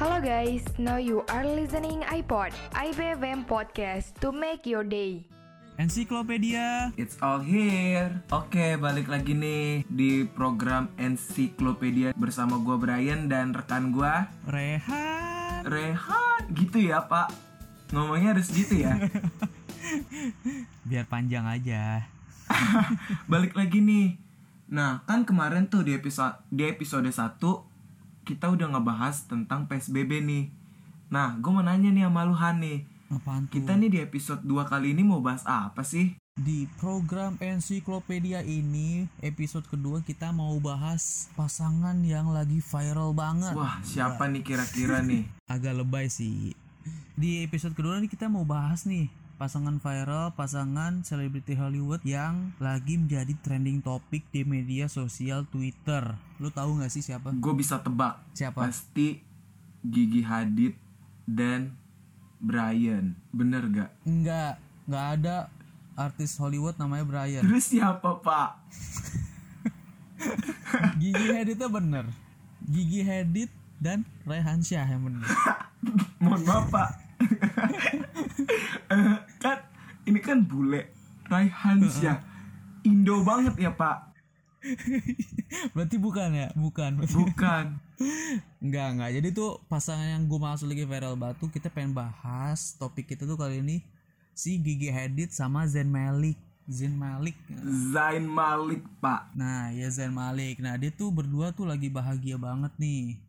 Hello guys, now you are listening iPod, IBFM podcast to make your day. Ensiklopedia. It's all here. Oke, balik lagi nih di program Ensiklopedia bersama gua Brian dan rekan gua Rehan. Rehan. Gitu ya, Pak. Ngomongnya harus gitu ya. Biar panjang aja. balik lagi nih. Nah, kan kemarin tuh di episode di episode 1 kita udah ngebahas tentang PSBB nih. Nah, gue mau nanya nih sama lu Han nih. Apaan tuh? Kita nih di episode 2 kali ini mau bahas apa sih? Di program Ensiklopedia ini, episode kedua kita mau bahas pasangan yang lagi viral banget. Wah, siapa nih kira-kira nih? Agak lebay sih. Di episode kedua nih kita mau bahas nih pasangan viral, pasangan selebriti Hollywood yang lagi menjadi trending topik di media sosial Twitter. Lu tahu nggak sih siapa? Gue bisa tebak. Siapa? Pasti Gigi Hadid dan Brian. Bener gak? Enggak, nggak ada artis Hollywood namanya Brian. Terus siapa pak? Gigi Hadid itu bener. Gigi Hadid dan Rehan Syah yang bener. Mohon maaf pak. Kan ini kan bule Raihan Syah. Indo banget ya pak. Berarti bukan ya? Bukan. Bukan. Enggak, enggak. Jadi tuh pasangan yang gue maksud lagi viral batu, kita pengen bahas topik kita tuh kali ini si Gigi Hadid sama Zayn Malik. Zayn Malik. Zain Malik pak. Nah, ya Zayn Malik. Nah, dia tuh berdua tuh lagi bahagia banget nih.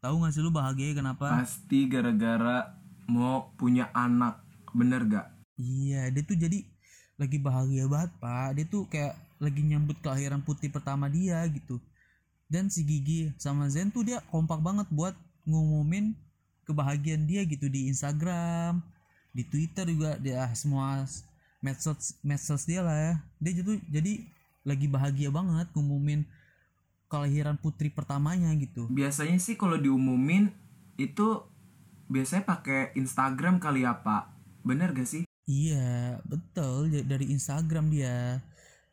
Tahu gak sih lu bahagia kenapa? Pasti gara-gara mau punya anak. Bener gak? Iya, dia tuh jadi lagi bahagia banget, Pak. Dia tuh kayak lagi nyambut kelahiran putih pertama dia gitu. Dan si Gigi sama Zen tuh dia kompak banget buat ngumumin kebahagiaan dia gitu di Instagram, di Twitter juga dia ah, semua medsos medsos dia lah ya. Dia jadi jadi lagi bahagia banget ngumumin kelahiran putri pertamanya gitu. Biasanya sih kalau diumumin itu biasanya pakai Instagram kali ya pak. Bener gak sih? Iya, betul dari Instagram dia.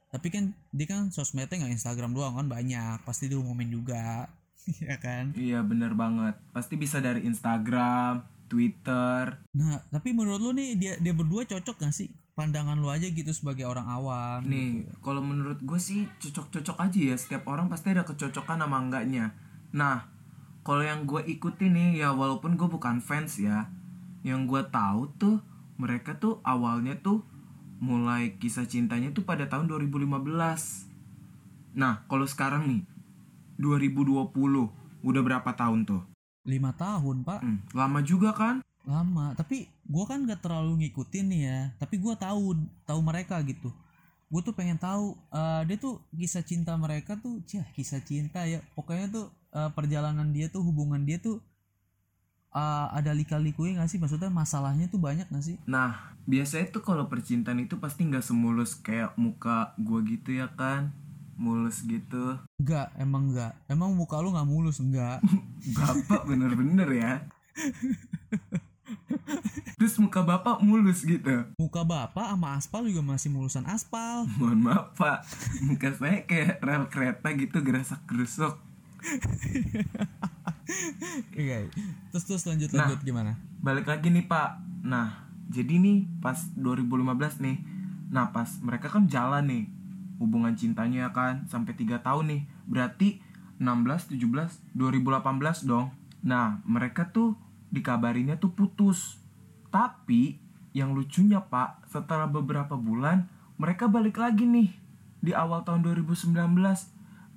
Tapi kan dia kan sosmednya nggak Instagram doang kan banyak, pasti diumumin juga, ya kan? Iya bener banget. Pasti bisa dari Instagram, Twitter. Nah, tapi menurut lu nih dia dia berdua cocok gak sih? Pandangan lu aja gitu sebagai orang awam. Nih, kalau menurut gue sih cocok-cocok aja ya. Setiap orang pasti ada kecocokan sama enggaknya. Nah, kalau yang gue ikutin nih ya walaupun gue bukan fans ya, yang gue tahu tuh mereka tuh awalnya tuh mulai kisah cintanya tuh pada tahun 2015. Nah, kalau sekarang nih 2020 udah berapa tahun tuh? Lima tahun pak, Hmm, lama juga kan? lama. Tapi gua kan gak terlalu ngikutin nih ya. Tapi gua tahu tahu mereka gitu. Gue tuh pengen tahu eh, dia tuh kisah cinta mereka tuh, cah kisah cinta ya. Pokoknya tuh eh, perjalanan dia tuh hubungan dia tuh eh, ada lika-likunya gak sih? Maksudnya masalahnya tuh banyak gak sih? Nah, biasanya tuh kalau percintaan itu pasti nggak semulus kayak muka gua gitu ya kan? Mulus gitu. Enggak, emang enggak. Emang muka lu nggak mulus enggak? Bapak bener-bener ya. Terus muka bapak mulus gitu. Muka bapak sama aspal juga masih mulusan aspal. Mohon maaf pak, muka saya kayak rel kereta gitu gerasak gerusuk. Iya. Terus terus lanjut Nah. lanjut gimana? Balik lagi nih pak. Nah, jadi nih pas 2015 nih. Nah pas mereka kan jalan nih hubungan cintanya kan sampai 3 tahun nih. Berarti 16, 17, 2018 dong. Nah mereka tuh dikabarinnya tuh putus. Tapi yang lucunya pak setelah beberapa bulan mereka balik lagi nih di awal tahun 2019.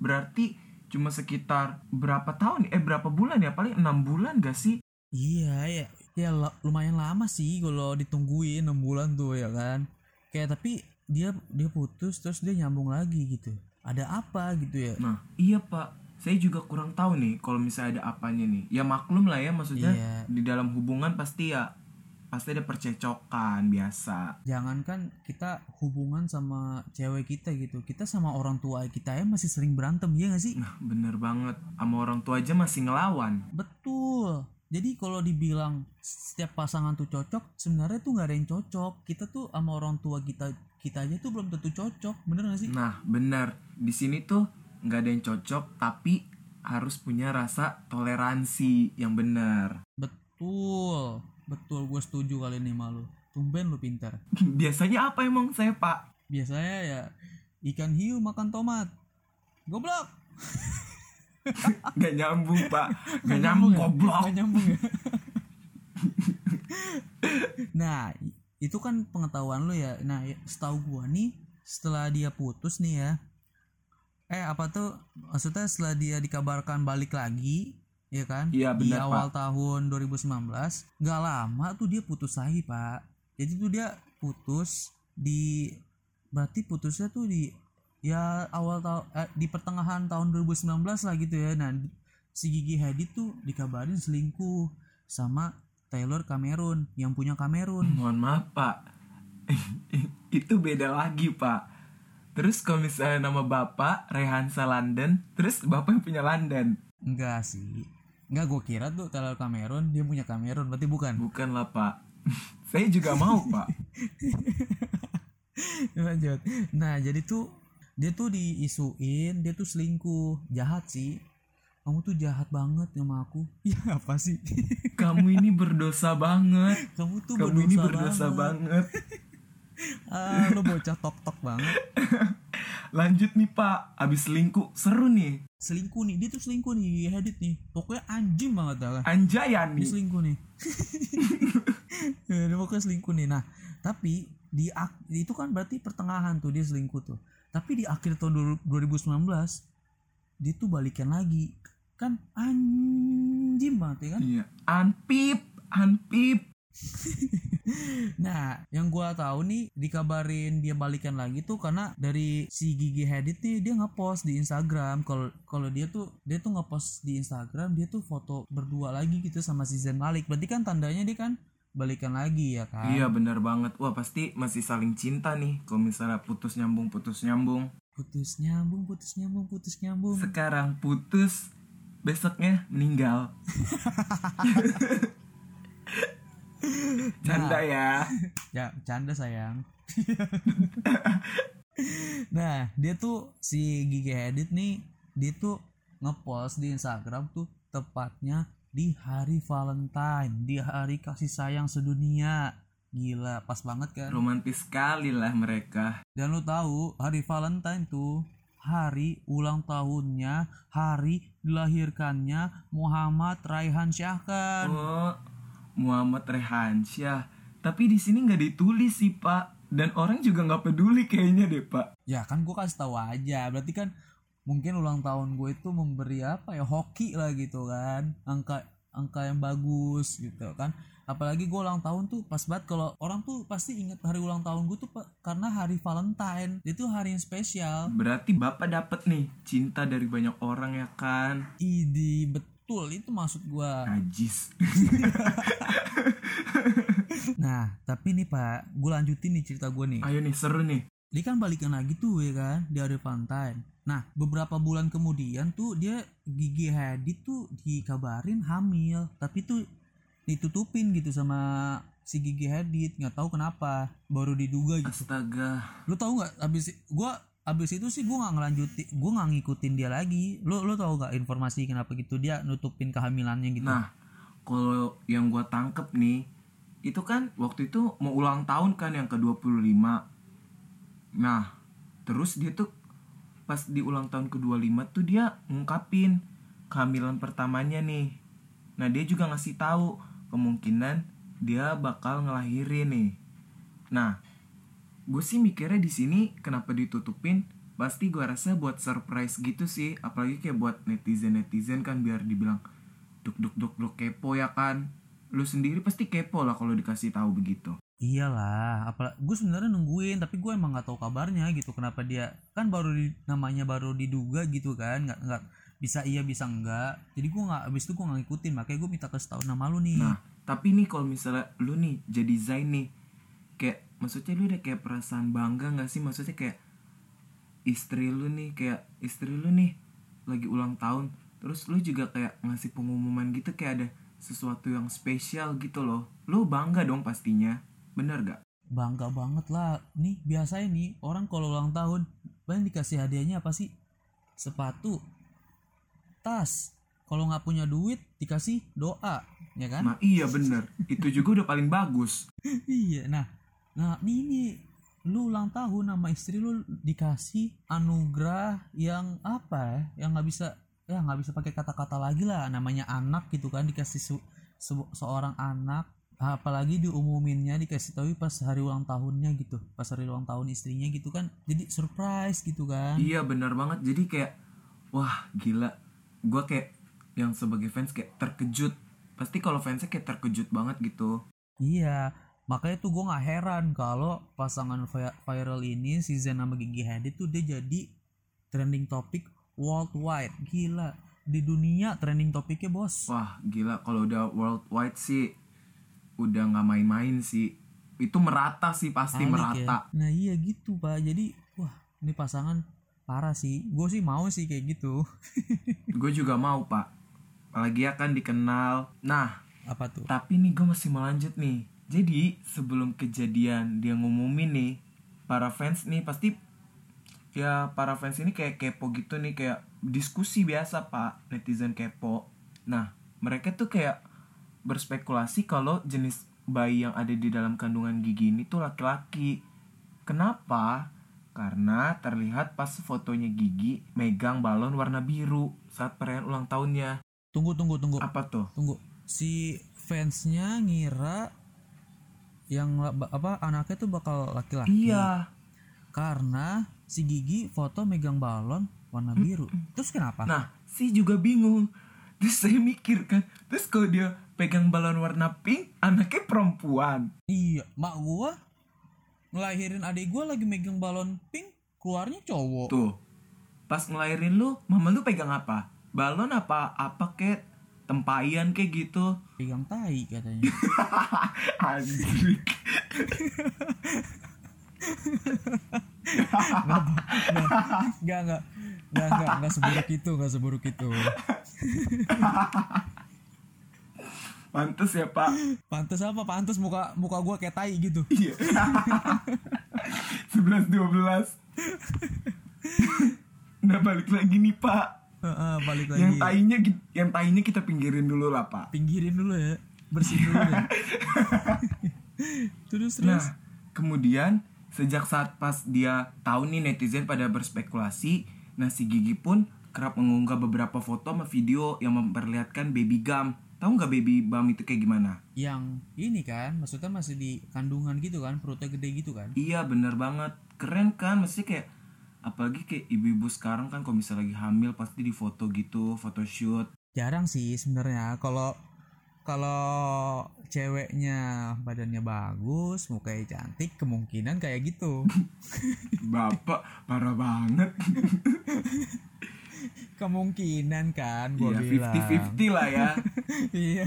Berarti cuma sekitar berapa tahun eh berapa bulan ya paling enam bulan gak sih Iya ya, ya la- lumayan lama sih kalau ditungguin 6 bulan tuh ya kan. Kayak tapi dia dia putus terus dia nyambung lagi gitu. Ada apa gitu ya? Nah, iya pak. Saya juga kurang tahu nih kalau misalnya ada apanya nih. Ya maklum lah ya maksudnya Iya. di dalam hubungan pasti ya pasti ada percecokan biasa. Jangankan kita hubungan sama cewek kita gitu, kita sama orang tua kita ya masih sering berantem ya gak sih? Nah, bener banget. Sama orang tua aja masih ngelawan. Betul. Jadi kalau dibilang setiap pasangan tuh cocok, sebenarnya tuh nggak ada yang cocok. Kita tuh sama orang tua kita kita aja tuh belum tentu cocok, bener gak sih? Nah, bener. Di sini tuh nggak ada yang cocok, tapi harus punya rasa toleransi yang benar. betul betul gue setuju kali ini malu tumben lu pintar. Biasanya apa emang saya pak? biasanya ya ikan hiu makan tomat. Goblok! Gak nyambung pak, gak nyambung ya? goblok. Nggak nyambung ya? Nah itu kan pengetahuan lu ya. Nah ya, setahu gua nih setelah dia putus nih ya. Eh apa tuh? Maksudnya setelah dia dikabarkan balik lagi ya kan? Iya, di benar, awal tahun 2019 nggak lama tuh dia putus lagi pak. Jadi tuh dia putus di berarti putusnya tuh di ya awal tahun eh, di pertengahan tahun 2019 lah gitu ya. Nah si Gigi Hadid tuh dikabarin selingkuh sama Taylor Cameron yang punya Cameron. Mohon maaf pak, itu beda lagi pak. Terus kalau misalnya nama bapak Rehansa London, terus bapak yang punya London, enggak sih enggak gue kira tuh Taylor Cameron dia punya Cameron berarti bukan bukan lah pak. Saya juga mau pak. lanjut nah jadi tuh dia tuh diisuin dia tuh selingkuh jahat sih kamu tuh jahat banget sama aku ya apa sih Kamu ini berdosa banget. kamu tuh Kamu berdosa, ini berdosa banget. ah lo bocah tok tok banget Lanjut nih pak, abis selingkuh seru nih. selingkuh nih dia tuh selingkuh nih Hadid nih pokoknya anjing banget dah Anjayan dia nih. selingkuh nih dia pokoknya selingkuh nih nah tapi di ak- itu kan berarti pertengahan tuh dia selingkuh tuh tapi di akhir tahun du- 2019 dia tuh balikan lagi kan anjing banget ya kan Iya. Anpip, anpip. nah yang gua tahu nih dikabarin dia balikan lagi tuh karena dari si Gigi Hadid nih dia ngepost di Instagram kalau kalau dia tuh dia tuh ngepost di Instagram dia tuh foto berdua lagi gitu sama si Zayn Malik berarti kan tandanya dia kan balikan lagi ya kan Iya bener banget. Wah pasti masih saling cinta nih. Kalau misalnya putus nyambung, putus nyambung. putus nyambung putus nyambung putus nyambung Sekarang putus, besoknya meninggal. Canda ya. ya bercanda sayang. Nah dia tuh si Gigi Hadid nih dia tuh ngepost di Instagram tuh tepatnya di hari Valentine di hari kasih sayang sedunia. Gila pas banget kan? Romantis sekali lah mereka. dan lu tahu hari Valentine tuh hari ulang tahunnya hari dilahirkannya Muhammad Raihan Syahkan. Oh, Muhammad Rehansyah. Tapi di sini nggak ditulis sih pak. Dan orang juga nggak peduli kayaknya deh pak. ya kan gue kasih tahu aja berarti kan mungkin ulang tahun gue itu memberi apa ya hoki lah gitu kan angka angka yang bagus gitu kan apalagi gue ulang tahun tuh pas banget kalau orang tuh pasti inget hari ulang tahun gue tuh karena hari Valentine itu hari yang spesial Berarti bapak dapet nih cinta dari banyak orang ya kan? idi betul itu maksud gue Najis. nah tapi nih pak gue lanjutin nih cerita gue nih Ayo nih seru nih. dia kan balikan lagi tuh ya kan di hari Valentine nah beberapa bulan kemudian tuh dia Gigi Hadid tuh dikabarin hamil tapi tuh ditutupin gitu sama si Gigi Hadid nggak tahu kenapa baru diduga gitu Astaga. lu tahu nggak abis gua abis itu sih gua nggak ngelanjutin gua nggak ngikutin dia lagi lu lu tahu nggak informasi kenapa gitu dia nutupin kehamilannya gitu Nah, kalau yang gua tangkep nih, itu kan waktu itu mau ulang tahun kan yang ke-25. Nah, terus dia tuh pas di ulang tahun ke-25 tuh dia ngungkapin kehamilan pertamanya nih. Nah, dia juga ngasih tahu kemungkinan dia bakal ngelahirin nih. Nah, gue sih mikirnya di sini kenapa ditutupin? Pasti gue rasa buat surprise gitu sih apalagi kayak buat netizen netizen kan biar dibilang duk duk duk duk kepo ya kan? Lu sendiri pasti kepo lah kalau dikasih tahu begitu. Iyalah, apalah gue sebenarnya nungguin tapi gue emang nggak tahu kabarnya gitu kenapa dia kan baru di, namanya baru diduga gitu kan nggak nggak bisa iya bisa enggak jadi gue nggak abis itu gue nggak ngikutin makanya gue minta kasih tahu nama lu nih. Nah tapi nih kalau misalnya lu nih jadi Zain nih kayak maksudnya lu udah kayak perasaan bangga nggak sih? Maksudnya kayak istri lu nih kayak istri lu nih lagi ulang tahun terus lu juga kayak ngasih pengumuman gitu kayak ada sesuatu yang spesial gitu loh. Lu bangga dong pastinya bener gak bangga banget lah. Nih biasanya nih orang kalau ulang tahun paling dikasih hadiahnya apa sih? Sepatu tas. Kalau nggak punya duit dikasih doa ya kan? Nah iya bener. Itu juga udah paling bagus. Iya. Nah nah ini lu ulang tahun sama istri lu dikasih anugerah yang apa ya? Yang nggak bisa ya nggak bisa pakai kata-kata lagi lah. Namanya anak gitu kan dikasih se- se- seorang anak. Apalagi diumuminnya dikasih tahu pas hari ulang tahunnya gitu. Pas hari ulang tahun istrinya gitu kan. Jadi surprise gitu kan. Iya bener banget. Jadi kayak Wah gila. Gue kayak Yang sebagai fans kayak terkejut. Pasti kalau fansnya kayak terkejut banget gitu. Iya, makanya tuh gue nggak heran kalau pasangan vi- viral ini si Zen sama Gigi Hadid tuh dia jadi trending topik worldwide. Gila, di dunia trending topiknya bos. Wah gila kalau udah worldwide sih Udah nggak main-main sih Itu merata sih pasti Alik merata ya. Nah iya gitu pak. Jadi wah ini pasangan parah sih. Gue sih mau sih kayak gitu. Gue juga mau pak Apalagi akan dikenal Nah Apa tuh? Tapi nih gue masih mau lanjut nih. Jadi sebelum kejadian dia ngumumin nih, para fans nih pasti ya para fans ini kayak kepo gitu nih kayak diskusi biasa pak netizen kepo. Nah mereka tuh kayak berspekulasi kalau jenis bayi yang ada di dalam kandungan gigi ini tuh laki-laki. Kenapa? Karena terlihat pas fotonya gigi megang balon warna biru saat perayaan ulang tahunnya. Tunggu tunggu tunggu. Apa tuh? Tunggu. Si fansnya ngira yang apa anaknya tuh bakal laki-laki. Iya. karena si Gigi foto megang balon warna biru. Terus kenapa? Nah, si juga bingung. Terus saya mikir kan, terus kalau dia pegang balon warna pink, anaknya perempuan. Iya, mak gua ngelahirin adik gua lagi megang balon pink, keluarnya cowok. Tuh, pas ngelahirin lu, mama lu pegang apa? Balon apa? Apa kek? Tempayan kayak gitu. Pegang tai katanya. Anjir. Enggak, enggak. Enggak, enggak, enggak seburuk itu, enggak seburuk itu. Pantes ya, Pak. Pantes apa? Pantes muka muka gua kayak tai gitu. Iya. 11 12. Nah, balik lagi nih, Pak. Heeh, balik lagi. Yang tainya yang tainya kita pinggirin dulu lah, Pak. Pinggirin dulu ya. Bersihin dulu ya. terus terus. Nah, kemudian sejak saat pas dia tahu nih netizen pada berspekulasi, nah si Gigi pun kerap mengunggah beberapa foto sama video yang memperlihatkan baby gum. Tahu nggak baby bum itu kayak gimana? yang ini kan maksudnya masih di kandungan gitu kan perutnya gede gitu kan Iya bener banget, keren kan? Mesti kayak apalagi kayak ibu-ibu sekarang kan kalau misalnya lagi hamil pasti di foto gitu, photoshoot. jarang sih sebenarnya kalau kalau ceweknya badannya bagus mukanya cantik kemungkinan kayak gitu Bapak parah banget. kemungkinan kan gua Iya, bilang 50-50 lah ya. iya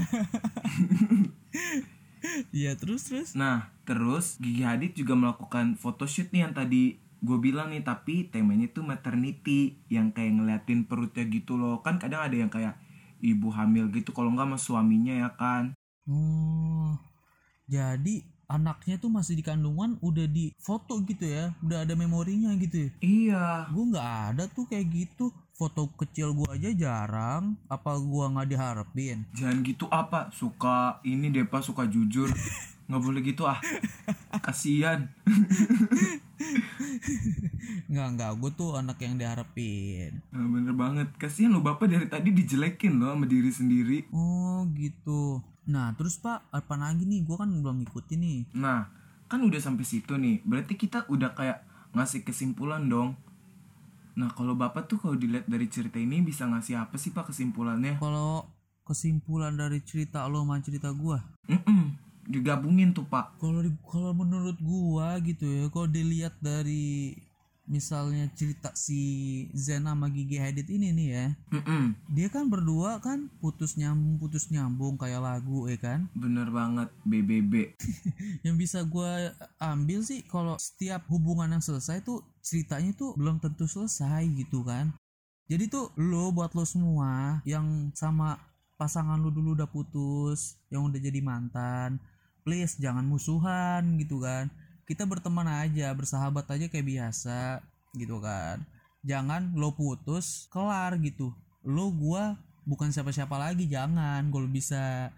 iya terus terus Nah, terus Gigi Hadid juga melakukan photoshoot nih yang tadi gue bilang nih, tapi temanya tuh maternity yang kayak ngeliatin perutnya gitu loh. Kan kadang ada yang kayak ibu hamil gitu, kalau nggak sama suaminya ya kan. oh jadi anaknya tuh masih di kandungan udah di foto gitu ya udah ada memorinya gitu ya Iya. gue nggak ada tuh kayak gitu foto kecil gua aja jarang apa gua nggak diharapin Jangan gitu apa, suka ini deh pak, suka jujur. nggak boleh gitu ah. Kasian. nggak nggak gue tuh anak yang diharapin Nah, bener banget. Kasian lo bapak dari tadi dijelekin loh sama diri sendiri. oh gitu nah terus pak apa lagi nih gua kan belum ngikutin nih Nah, kan udah sampai situ nih. Berarti kita udah kayak ngasih kesimpulan dong. Nah, kalau Bapak tuh kalau dilihat dari cerita ini bisa ngasih apa sih Pak kesimpulannya? kalau kesimpulan dari cerita lo sama cerita gua Mm-mm, digabungin tuh Pak. kalau di- kalau menurut gua gitu ya kalau dilihat dari misalnya cerita si Zen sama Gigi Hadid ini nih ya Mm-mm, dia kan berdua kan putus nyambung putus nyambung kayak lagu ya kan bener banget BBB. yang bisa gue ambil sih kalau setiap hubungan yang selesai tuh ceritanya tuh belum tentu selesai gitu kan jadi tuh lo buat lo semua yang sama pasangan lu dulu udah putus yang udah jadi mantan please jangan musuhan gitu kan. Kita berteman aja bersahabat aja kayak biasa gitu kan. Jangan lo putus kelar gitu. Lo gua bukan siapa-siapa lagi jangan kalau bisa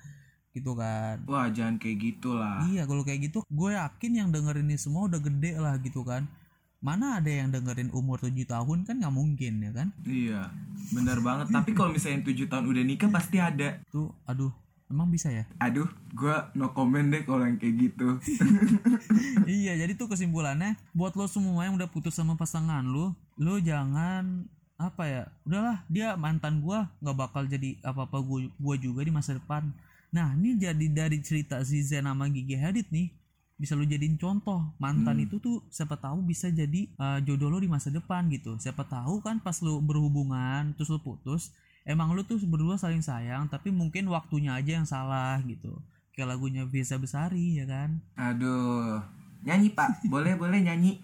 gitu kan. Wah jangan kayak gitu lah iya kalau kayak gitu gue yakin yang dengerin ini semua udah gede lah gitu kan. Mana ada yang dengerin umur 7 tahun? Kan nggak mungkin ya kan? Iya benar banget. Tapi kalau misalnya tujuh tahun udah nikah pasti ada. Tuh aduh emang bisa ya? Aduh gua no comment deh kalau yang kayak gitu. Iya jadi tuh kesimpulannya buat lo semua yang udah putus sama pasangan lo lo jangan apa ya udahlah dia mantan gua nggak bakal jadi apa apa gua, gua juga di masa depan. Nah ini jadi dari cerita si Zen sama Gigi Hadid nih bisa lo jadiin contoh. Mantan itu tuh siapa tahu bisa jadi uh, jodoh lo di masa depan gitu. Siapa tahu kan pas lo berhubungan terus lo putus emang lo tuh berdua saling sayang tapi mungkin waktunya aja yang salah gitu. Kayak lagunya Visa Besari ya kan? Aduh. Nyanyi pak. Boleh boleh nyanyi.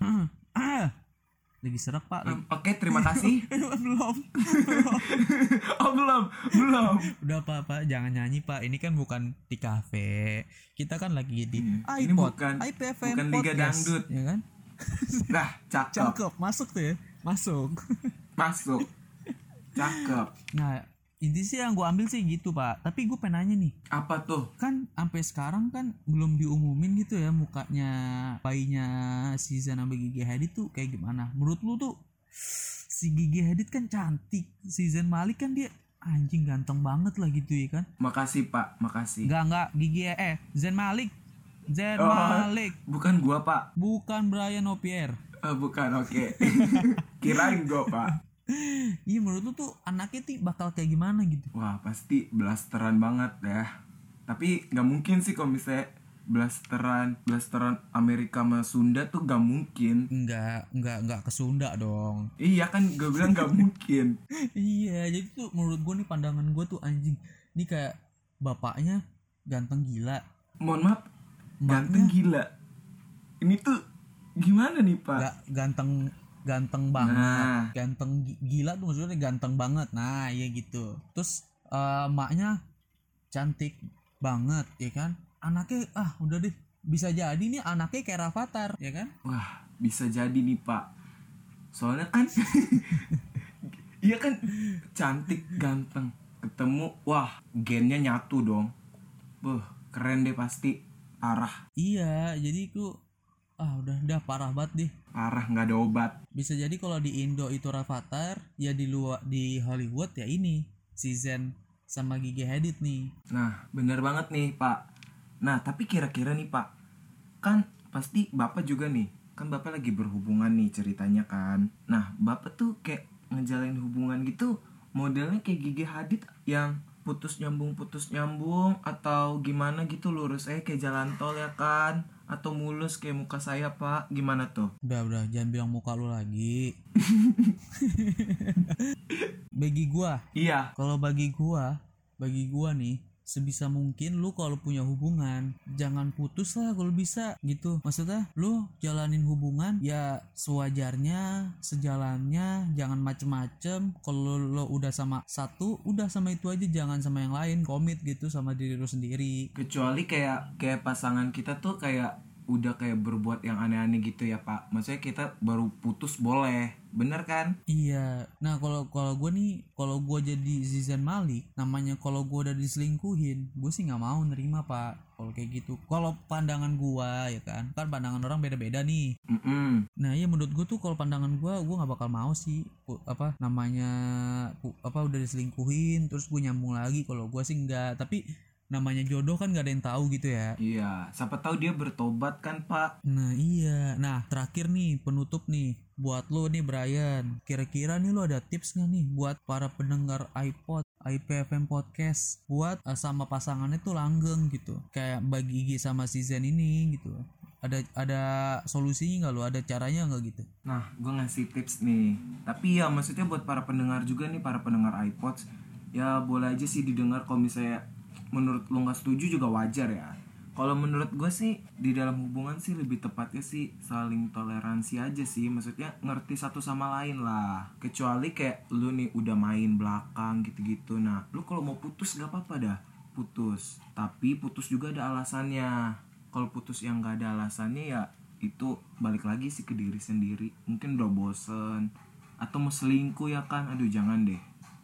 Ah lagi serak pak. Oke terima kasih. Belum oh belum. Belum. Udah pak pak. Jangan nyanyi pak. Ini kan bukan di kafe. Kita kan lagi di Iya, ini bukan- IPFM bukan Liga Podcast, Dangdut. ya kan? Nah cakep. Cakep. Masuk tuh ya. Masuk. Masuk cakep. Nah inti sih yang gue ambil sih gitu pak. Tapi gue pengen nanya nih. Apa tuh? Kan sampai sekarang kan belum diumumin gitu ya mukanya bayinya si Zain sama Gigi Hadid tuh kayak gimana? Menurut lu tuh si Gigi Hadid kan cantik si Zain Malik kan dia anjing ganteng banget lah gitu ya kan? Makasih pak. Makasih. Enggak enggak Gigi eh Zain Malik. Zain Oh. Malik. bukan gua pak. Bukan Brian Opier. Eh, bukan. Oke. Kirain gua pak iya menurut lu tuh anaknya tuh bakal kayak gimana gitu? Wah pasti blasteran banget ya. Tapi nggak mungkin sih kalau misalnya blasteran blasteran Amerika sama Sunda tuh gak mungkin. Enggak enggak enggak ke Sunda dong. Iya kan gue bilang gak mungkin. Iya jadi tuh menurut gue nih pandangan gue tuh anjing. Ini kayak bapaknya ganteng gila. Mohon maaf Maknya- ganteng gila. Ini tuh gimana nih pak? Gak ganteng ganteng banget Nah. ganteng gi- gila tuh maksudnya ganteng banget nah iya gitu terus eh, emaknya cantik banget ya kan anaknya ah udah deh bisa jadi nih anaknya kayak Rafathar ya kan Wah, bisa jadi nih Pak. Soalnya kan Iya kan cantik, ganteng, ketemu, wah, gennya nyatu dong. Buh, keren deh pasti. Parah, iya jadi itu ah udah udah parah banget deh parah nggak ada obat. bisa jadi kalau di Indo itu Rafathar ya di luar di Hollywood ya ini si Zen sama Gigi Hadid nih Nah, bener banget nih Pak. Nah, tapi kira-kira nih Pak, kan pasti Bapak juga nih, kan Bapak lagi berhubungan nih ceritanya kan. Nah, Bapak tuh kayak ngejalin hubungan gitu, modelnya kayak Gigi Hadid yang putus nyambung putus nyambung atau gimana gitu lurus eh kayak jalan tol ya kan atau mulus kayak muka saya pak? Gimana tuh? Udah udah. Jangan bilang muka lu lagi. Bagi gua? Iya. Kalau bagi gua bagi gua nih sebisa mungkin lu kalau punya hubungan jangan putus lah kalau bisa gitu. Maksudnya lu jalanin hubungan ya sewajarnya sejalannya jangan macem-macem. Kalau lo udah sama satu udah sama itu aja jangan sama yang lain. Komit gitu sama diri lu sendiri. Kecuali kayak kayak pasangan kita tuh kayak udah kayak berbuat yang aneh-aneh gitu ya pak maksudnya kita baru putus boleh bener kan Iya. Nah kalau kalau gue nih kalau gue jadi Zizan Malik, namanya kalau gue udah diselingkuhin, gue sih nggak mau nerima pak. Kalau kayak gitu. Kalau pandangan gue ya kan, kan pandangan orang beda-beda nih. Mm-mm. Nah iya menurut gue tuh kalau pandangan gue, gue nggak bakal mau sih apa namanya apa udah diselingkuhin, terus gue nyambung lagi. Kalau gue sih nggak. Tapi namanya jodoh kan gak ada yang tahu gitu ya. iya siapa tahu dia bertobat kan pak Nah iya, nah terakhir nih penutup nih buat lo nih Brian. Kira-kira nih lo ada tips nggak nih buat para pendengar iPod, IPFM podcast buat eh, sama pasangannya tuh langgeng gitu. Kayak bagi Gigi sama si Zen ini gitu. Ada ada solusinya nggak lo? Ada caranya nggak gitu? nah gue ngasih tips nih tapi ya maksudnya buat para pendengar juga nih para pendengar iPods ya boleh aja sih didengar kalau misalnya menurut lo nggak setuju juga wajar ya. Kalau menurut gue sih di dalam hubungan sih lebih tepatnya sih saling toleransi aja sih. Maksudnya ngerti satu sama lain lah. Kecuali kayak lu nih udah main belakang gitu-gitu. Nah lu kalau mau putus gak apa-apa dah. Putus. Tapi putus juga ada alasannya. Kalau putus yang gak ada alasannya ya itu balik lagi sih ke diri sendiri. Mungkin udah bosen. Atau mau selingkuh ya kan? Aduh jangan deh.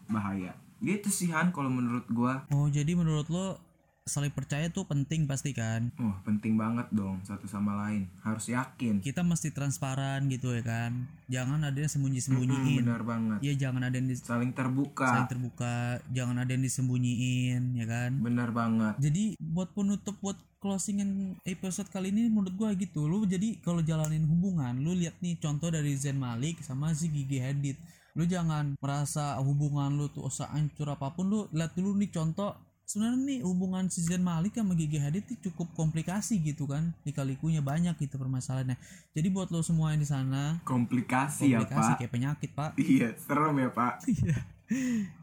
Bahaya gitu sih Han kalau menurut gua. Oh jadi menurut lo saling percaya tuh penting pasti kan? Oh penting banget dong satu sama lain. Harus yakin. Kita mesti transparan gitu ya kan? Jangan ada yang Hmm, sembunyi-sembunyiin benar banget. Iya jangan ada yang dis- saling terbuka. saling terbuka. Jangan ada yang disembunyiin ya kan? Benar banget. Jadi buat penutup buat closingan episode kali ini menurut gua gitu. Lu jadi kalau jalanin hubungan lu lihat nih contoh dari Zen Malik sama si Gigi Hadid lu jangan merasa hubungan lu tuh usah hancur apa pun lu lihat dulu nih contoh. Sebenarnya nih hubungan si Zen Malik sama Gigi Hadid itu cukup komplikasi gitu kan. Lika-likunya banyak gitu permasalahannya. Jadi buat lo semua yang di sana komplikasi, ya komplikasi pak. kayak penyakit pak. Iya serem ya pak.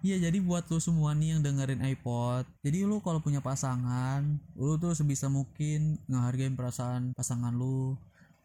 Iya jadi buat lo semua nih yang dengerin iPod Jadi lo kalau punya pasangan Lo tuh sebisa mungkin ngehargain perasaan pasangan lo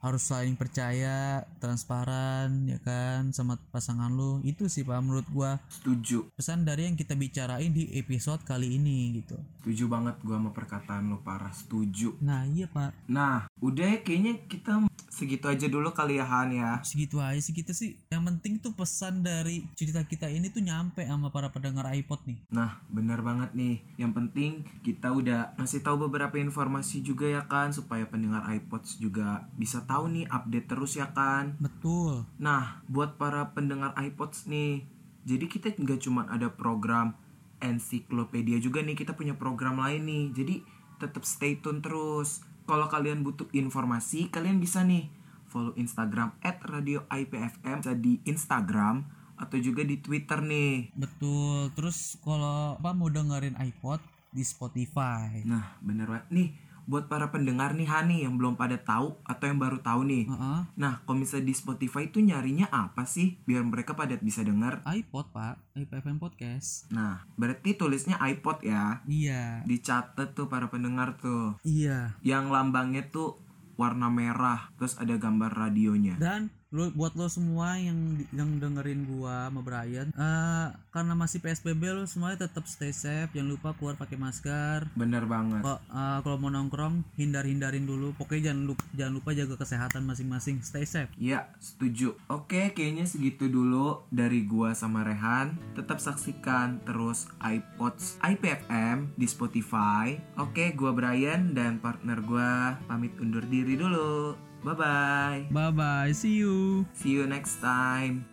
Harus saling percaya, transparan ya kan sama pasangan lo Itu sih pak menurut gua. Setuju. Pesan dari yang kita bicarain di episode kali ini gitu. Setuju banget gua sama perkataan lo parah. Setuju. Nah iya pak. Nah udah ya kayaknya kita segitu aja dulu kali ya Han ya. Segitu aja sih kita sih. Yang penting tuh pesan dari cerita kita ini tuh nyampe sama para pendengar iPod nih. Nah, benar banget nih. Yang penting kita udah ngasih tahu beberapa informasi juga ya kan supaya pendengar iPods juga bisa tahu nih update terus ya kan. Betul Nah, buat para pendengar iPods nih, jadi kita nggak cuma ada program ensiklopedia juga nih, kita punya program lain nih. Jadi tetap stay tune terus. Kalau kalian butuh informasi, kalian bisa nih follow Instagram @radioipfm bisa di Instagram atau juga di Twitter nih. Betul. Terus kalau apa mau dengerin iPod di Spotify. Nah, bener banget nih. Buat para pendengar nih Hani yang belum pada tahu atau yang baru tahu nih. Heeh. Nah, kalau misalnya di Spotify itu nyarinya apa sih biar mereka pada bisa denger? iPod pak, iPFM podcast. Nah, berarti tulisnya iPod ya. Iya. Dicatat tuh para pendengar tuh. Iya. Yang lambangnya tuh warna merah, terus ada gambar radionya. Dan lo buat lo semua yang yang dengerin gua sama Brian, eh karena masih PSBB lo semuanya tetap stay safe, jangan lupa keluar pakai masker. Bener banget. Kok eh, kalau mau nongkrong hindar-hindarin dulu. Pokoknya jangan lupa jangan lupa jaga kesehatan masing-masing. Stay safe. Ya, setuju. Oke, kayaknya segitu dulu dari gua sama Rehan. Tetap saksikan terus iPods IPFM di Spotify. Oke, gua Brian dan partner gua pamit undur diri dulu. Bye bye. Bye bye. See you. See you next time.